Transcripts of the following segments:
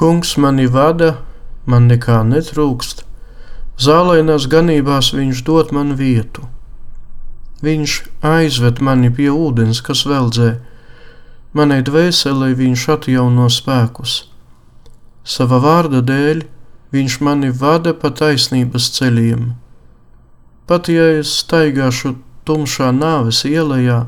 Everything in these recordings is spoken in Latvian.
Kungs mani vada, man nekā netrūkst, zālēnās ganībās viņš dod man vietu. Viņš aizved mani pie ūdens, kas veldzē, manai dvēselē viņš atjauno spēkus. Sava vārda dēļ viņš mani vada pa taisnības ceļiem. Pat ja es staigāšu tumšā nāves ielā,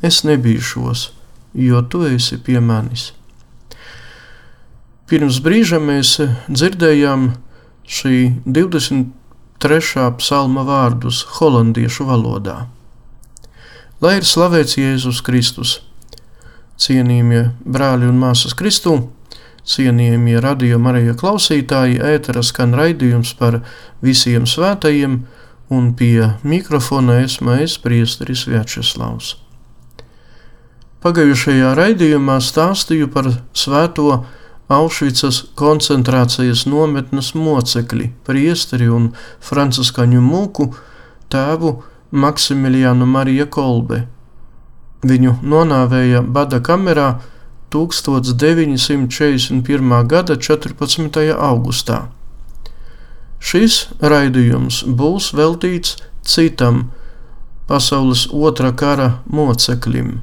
es nebīšos, jo tu esi pie manis. Pirms brīža mēs dzirdējām šī 23. psalma vārdus holandiešu valodā. Lai ir slavēts Jēzus Kristus, cienījamie brāļi un māsas Kristū! Cienījamie radījuma arī klausītāji, ētera skan raidījums par visiem svētajiem, un pie mikrofona esmu es priesteris Vjačeslavs. Pagājušajā raidījumā stāstīju par svēto Aušvicas koncentrācijas nometnes mocekli, priesteri un franciskaņu mūku tēvu Maksimiliānu Mariju Kolbe. Viņu nonāvēja bada kamerā 1941. gada 14. augustā. Šis raidījums būs veltīts citam pasaules otrā kara moceklim,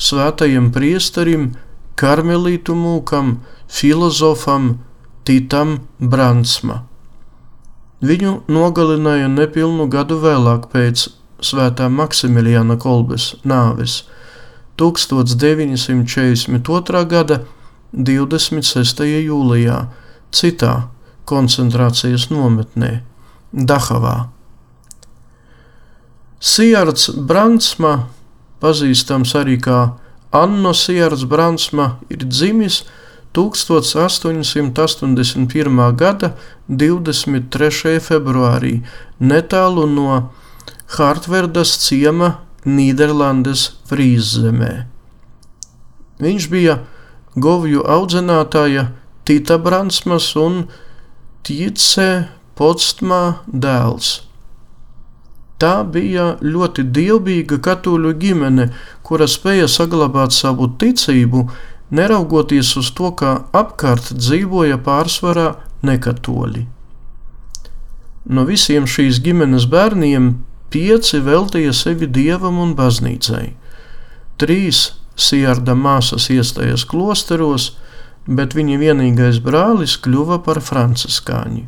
svētajam priesterim, karmelītu mūkam, filozofam Titam Bransma. Viņu nogalināja nepilnu gadu vēlāk pēc svētā Maksimiliāna Kolbes nāves – 1942. gada 26. jūlijā citā koncentrācijas nometnē Dahavā. Sijārds Brandsma, pazīstams arī kā Anno Sijārds Brandsma, ir dzimis 1881. gada 23. februārī netālu no Hartverdas ciema Nīderlandes frīzzemē. Viņš bija govju audzinātāja Tita Bransmas un Tīce Potstmā dēls. Tā bija ļoti dievbijīga katoļu ģimene, kura spēja saglabāt savu ticību, neraugoties uz to, ka apkārt dzīvoja pārsvarā nekatoļi. No visiem šīs ģimenes bērniem pieci veltīja sevi dievam un baznīcai. Trīs Sijārda māsas iestājas klosteros, bet viņa vienīgais brālis kļuva par franciskāņu.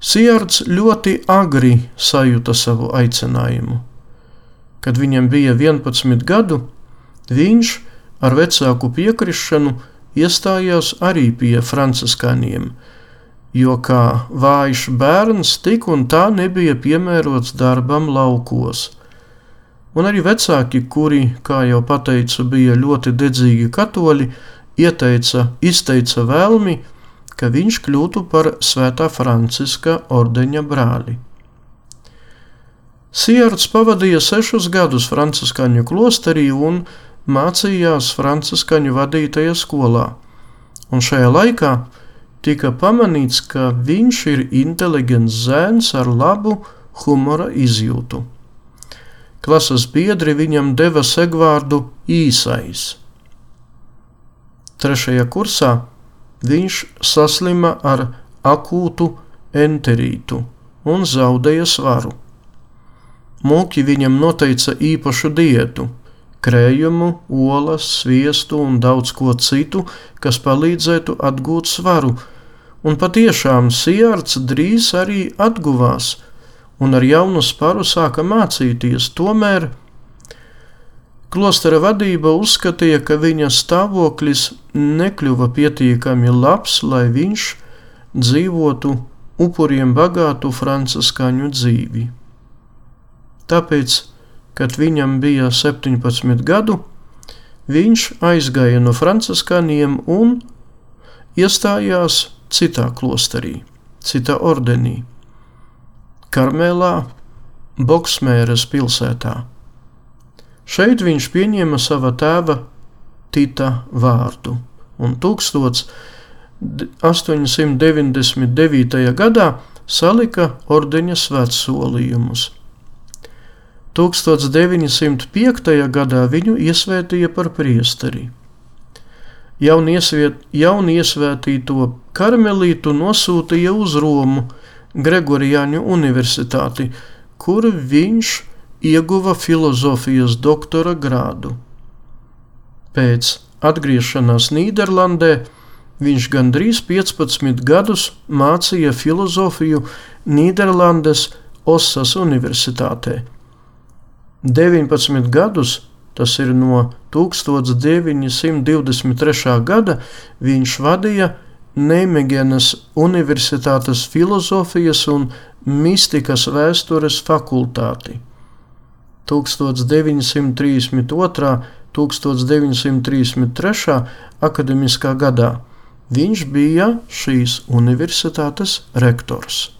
Sijārds ļoti agri sajūta savu aicinājumu. Kad viņam bija 11 gadu, viņš ar vecāku piekrišanu iestājās arī pie franciskāņiem – jo kā vājš bērns tik un tā nebija piemērots darbam laukos. Un arī vecāki, kuri, kā jau teicu, bija ļoti dedzīgi katoļi, ieteica, izteica vēlmi, ka viņš kļūtu par Svētā Franciska ordeņa brāli. Sierts pavadīja sešus gadus Franciskaņu klosterī un mācījās Franciskaņu vadītajā skolā, un šajā laikā tika pamanīts, ka viņš ir inteliģents zēns ar labu humora izjūtu. Klases biedri viņam deva segvārdu īsais. Trešajā kursā viņš saslima ar akūtu enterītu un zaudēja svaru. Mūki viņam noteica īpašu dietu, krējumu, olas, sviestu un daudz ko citu, kas palīdzētu atgūt svaru, un patiešām Sijārds drīz arī atguvās un ar jaunu sparu sāka mācīties. Tomēr klostera vadība uzskatīja, ka viņa stāvoklis nekļuva pietiekami labs, lai viņš dzīvotu upuriem bagātu franciskāņu dzīvi. Tāpēc, kad viņam bija 17 gadu, viņš aizgāja no franciskāņiem un iestājās citā klosterī, citā ordenī, Karmelā, Boksmēras pilsētā. Šeit viņš pieņēma sava tēva Tita vārdu, un 1899. gadā salika ordeņa svētsolījumus. 1905. gadā viņu iesvētīja par priesteri jauniesvētīto karmelītu nosūtīja uz Romu Gregorijāņu universitāti, kur viņš ieguva filozofijas doktora grādu. Pēc atgriešanās Nīderlandē viņš gandrīz 15 gadus mācīja filozofiju Nīderlandes Osas Universitātē. 19 gadus, tas ir no 1923. gada, viņš vadīja Neimegenas Universitātes filozofijas un mistikas vēstures fakultāti. 1932. 1933. akademiskā gadā viņš bija šīs universitātes rektors.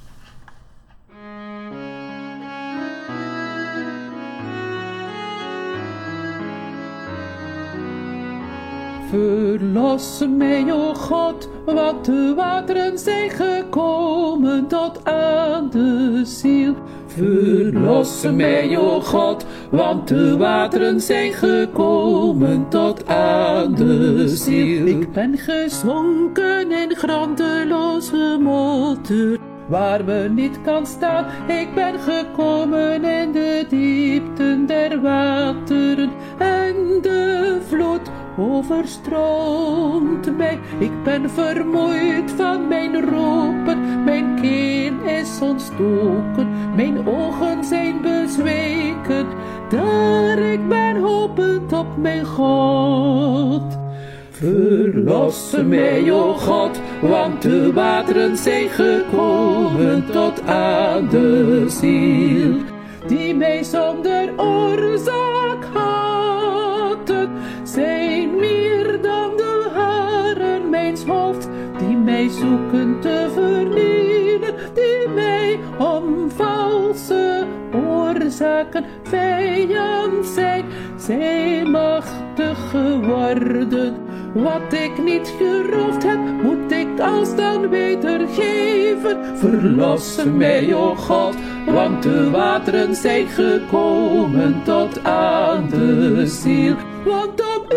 Verlos mij, o God, want de wateren zijn gekomen tot aan de ziel. Verlos mij, o God, want de wateren zijn gekomen tot aan de ziel. Ik ben gezonken in grandeloze modder, waar me niet kan staan. Ik ben gekomen in de diepten der wateren en de vloed overstroomt mij. Ik ben vermoeid van mijn roepen, mijn keel is ontstoken, mijn ogen zijn bezweken, daar ik ben hopend op mijn God. Verlos mij, o God, want de wateren zijn gekomen tot aan de ziel, die mij zonder oorzaak zoeken te vernielen, die mij om valse oorzaken vijand zijn, zijn machtig geworden. Wat ik niet geroofd heb, moet ik alsdan wedergeven. Verlos mij, o God, want de wateren zijn gekomen tot aan de ziel. Want op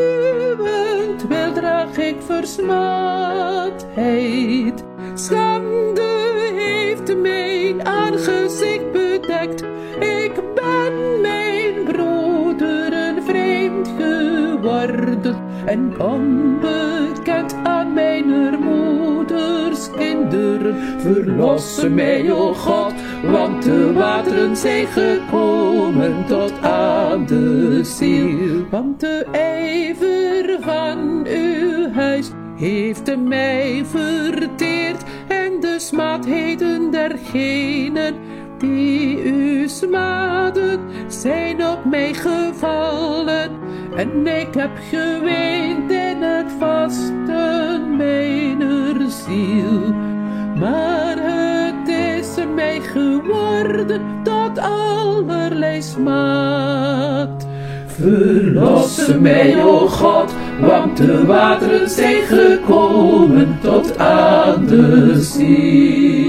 draag ik versmaadheid. Schande heeft mijn aangezicht bedekt. Ik ben mijn broederen vreemd geworden en onbekend aan mijn moeders kinderen. Verlos mij, o God, want de wateren zijn gekomen tot aan de ziel. Want de ijver van uw huis heeft mij verteerd en de smaadheden dergenen die u smaden zijn op mij gevallen en ik heb geweend in het vasten mijner ziel. Maar mij geworden tot allerlei smaad. Verlos mij, o God, want de wateren zijn gekomen tot aan de ziel.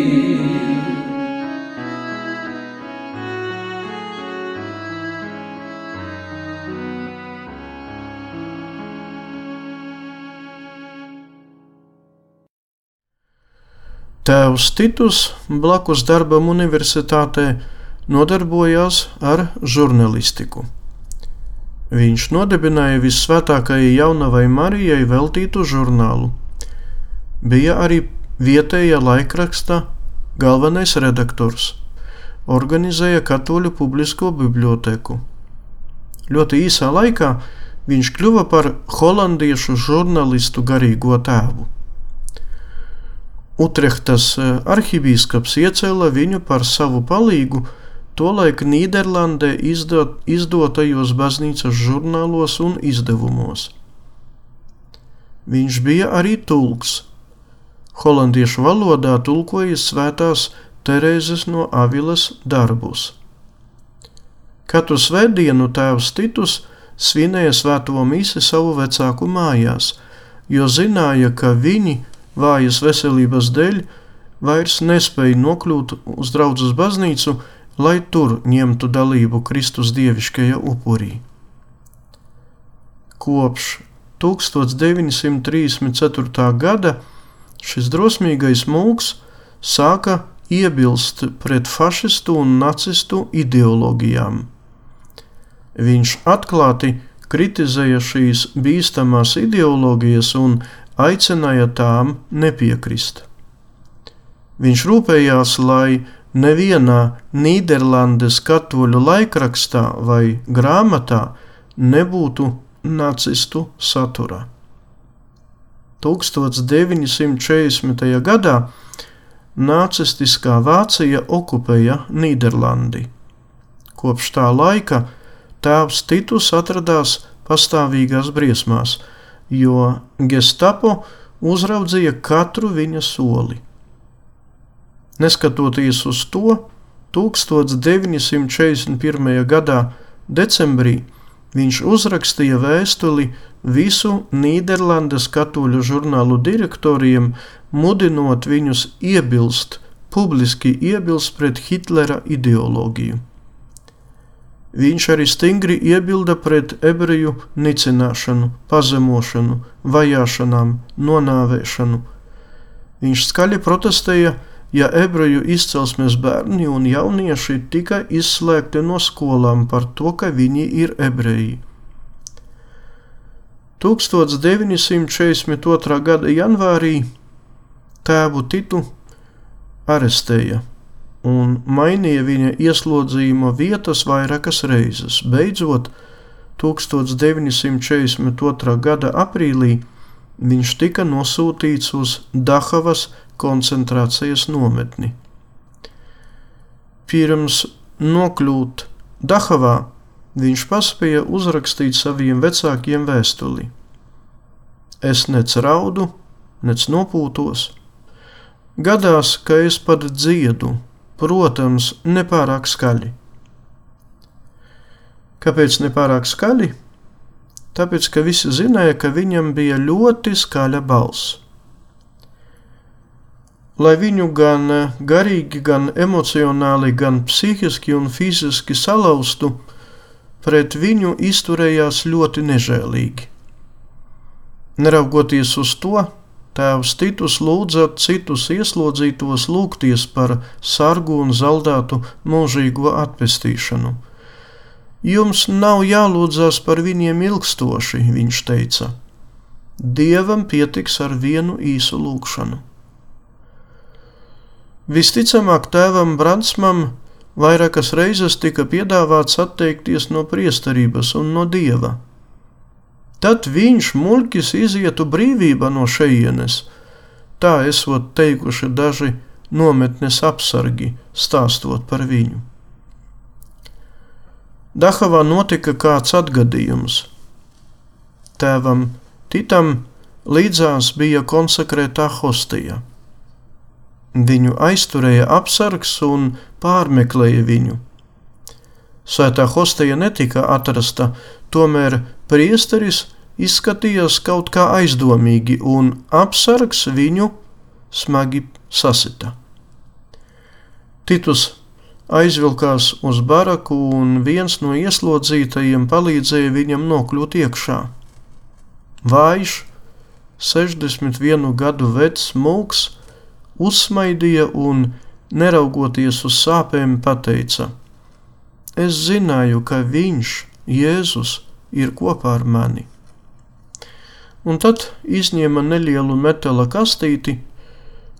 Tēvs Titus blakus darbam universitātē nodarbojās ar žurnālistiku. Viņš nodibināja visvētākajai jaunavai Marijai veltītu žurnālu. Bija arī vietējā laikraksta galvenais redaktors, organizēja katoļu publisko biblioteku. Ļoti īsā laikā viņš kļuva par holandiešu žurnālistu garīgo tēvu. Utrehtas arhibīskaps iecēla viņu par savu palīgu tolaik Nīderlandē izdot, izdotajos baznīcas žurnālos un izdevumos. Viņš bija arī tulks. Holandiešu valodā tulkoja svētās Terēzes no Avilas darbus. Katru svētdienu tēvs Titus svinēja svēto misi savu vecāku mājās, jo zināja, ka viņi vājas veselības dēļ vairs nespēja nokļūt uz draudzes baznīcu, lai tur ņemtu dalību Kristus dievišķajā upurī. Kopš 1934. gada šis drosmīgais mūks sāka iebilst pret fašistu un nacistu ideoloģijām. Viņš atklāti kritizēja šīs bīstamās ideoloģijas un aicināja tām nepiekrist. Viņš rūpējās, lai nevienā Nīderlandes katoļu laikrakstā vai grāmatā nebūtu nacistu satura. 1940. gadā nacistiskā Vācija okupēja Nīderlandi. Kopš tā laika tēvs Titus atradās pastāvīgās briesmās, jo Gestapo uzraudzīja katru viņa soli. Neskatoties uz to, 1941. gadā decembrī viņš uzrakstīja vēstuli visu Nīderlandes katoļu žurnālu direktoriem, mudinot viņus iebilst, publiski iebilst pret Hitlera ideoloģiju. Viņš arī stingri iebilda pret ebreju nicināšanu, pazemošanu, vajāšanām, nonāvēšanu. Viņš skaļi protestēja, ja ebreju izcelsmes bērni un jaunieši tika izslēgti no skolām par to, ka viņi ir ebreji. 1942. gada janvārī tēvu Titu arestēja un mainīja viņa ieslodzījuma vietas vairākas reizes. Beidzot, 1942. gada aprīlī viņš tika nosūtīts uz Dahavas koncentrācijas nometni. Pirms nokļūt Dahavā, viņš paspēja uzrakstīt saviem vecākiem vēstuli. Es nec raudu, nec nopūtos. Gadās, ka es pat dziedu, protams, nepārāk skaļi. Kāpēc nepārāk skaļi? Tāpēc, ka visi zināja, ka viņam bija ļoti skaļa balss. Lai viņu gan garīgi, gan emocionāli, gan psihiski un fiziski salauztu, pret viņu izturējās ļoti nežēlīgi. Neraugoties uz to, Tēvs Titus lūdza citus ieslodzītos lūgties par sargu un zaldātu mūžīgo atpestīšanu. Jums nav jālūdzas par viņiem ilgstoši, viņš teica. Dievam pietiks ar vienu īsu lūgšanu. Visticamāk, tēvam Bransmam vairākas reizes tika piedāvāts atteikties no priesterības un no dieva tad viņš muļķis izietu brīvībā no šejienes. Tā esot teikuši daži nometnes apsargi, stāstot par viņu. Dahavā notika kāds atgadījums. Tēvam Titam līdzās bija konsekrētā hostija. Viņu aizturēja apsargs un pārmeklēja viņu. Svētā hostija netika atrasta, tomēr priesteris izskatījās kaut kā aizdomīgi, un apsargs viņu smagi sasita. Titus aizvilkās uz baraku, un viens no ieslodzītajiem palīdzēja viņam nokļūt iekšā. Vājš, 61 gadu vecs mūks, uzsmaidīja un, neraugoties uz sāpēm, pateica: Es zināju, ka viņš Jēzus ir kopā ar mani. Un tad izņēma nelielu metāla kastīti,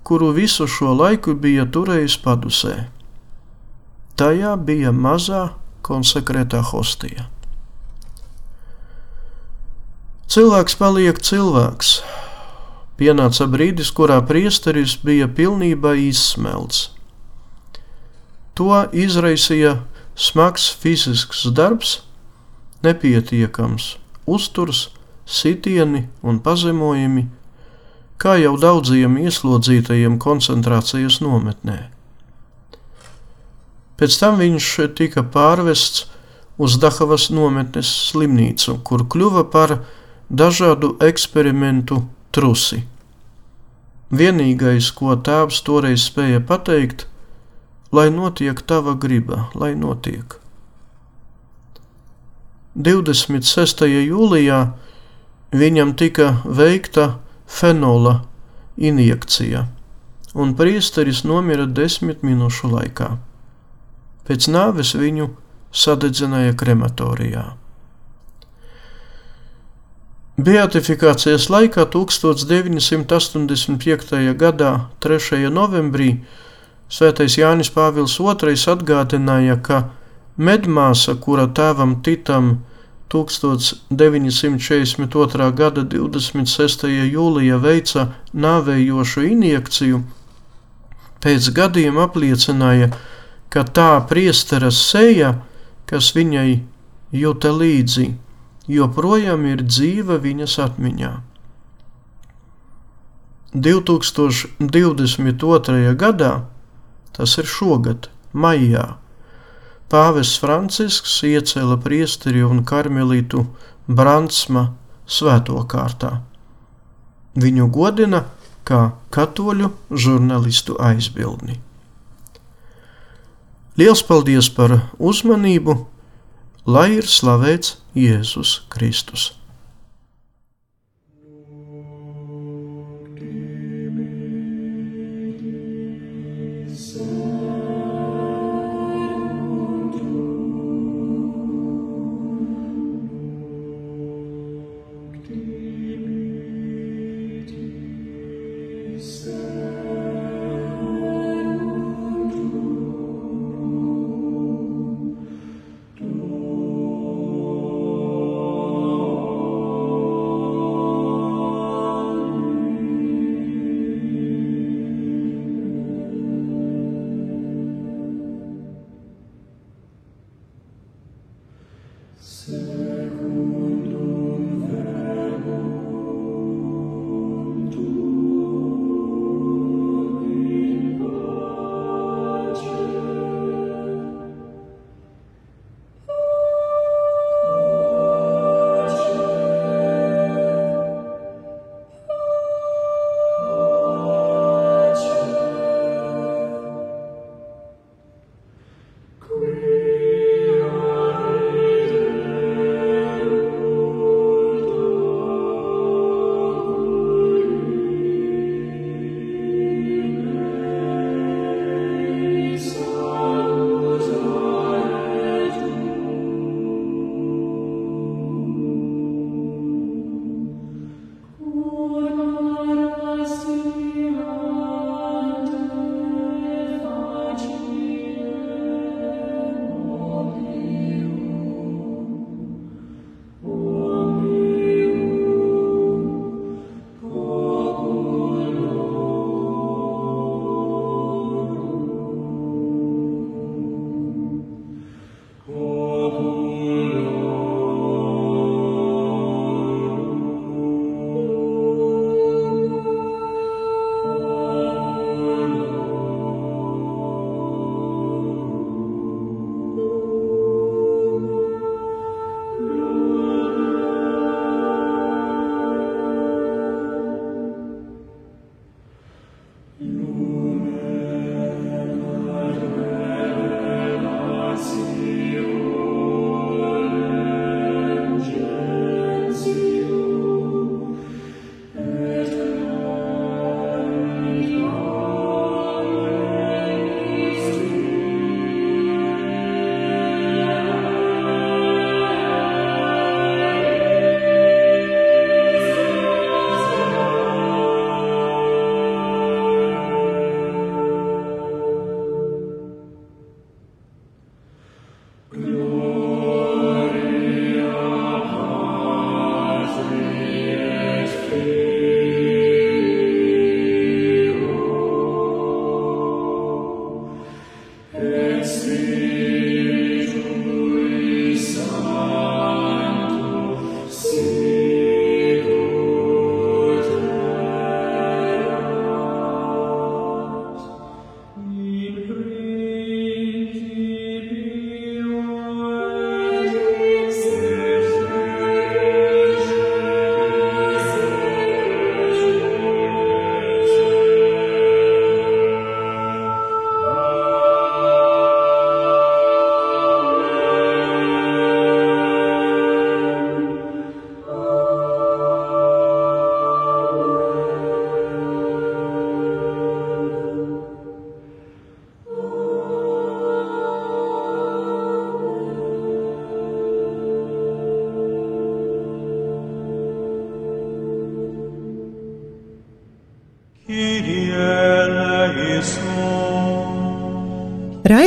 kuru visu šo laiku bija turējis padusē. Tajā bija mazā konsekrētā hostija. Cilvēks paliek cilvēks. Pienāca brīdis, kurā priesteris bija pilnībā izsmelts. To izraisīja smags fizisks darbs, nepietiekams uzturs, sitieni un pazemojumi, kā jau daudziem ieslodzītajiem koncentrācijas nometnē. Pēc tam viņš tika pārvests uz Dahavas nometnes slimnīcu, kur kļuva par dažādu eksperimentu trusi. Vienīgais, ko tēvs toreiz spēja pateikt, lai notiek tava griba, lai notiek. 26. jūlijā viņam tika veikta fenola injekcija, un priesteris nomira desmit minūšu laikā. Pēc nāves viņu sadedzināja krematorijā. Beatifikācijas laikā 1985. gadā 3. novembrī Svētais Jānis Pāvils II atgādināja, ka medmāsa, kura tēvam Titam 1942. gada 26. jūlijā veica nāvējošu injekciju, pēc gadiem apliecināja, ka tā priestera seja, kas viņai jūta līdzi, joprojām ir dzīva viņas atmiņā. 2022. gadā, tas ir šogad, maijā, Pāvests Francisks iecēla priesteri un karmelītu Brandsma svēto kārtā. Viņu godina kā katoļu žurnālistu aizbildni. Liels paldies par uzmanību, lai ir slavēts Jēzus Kristus!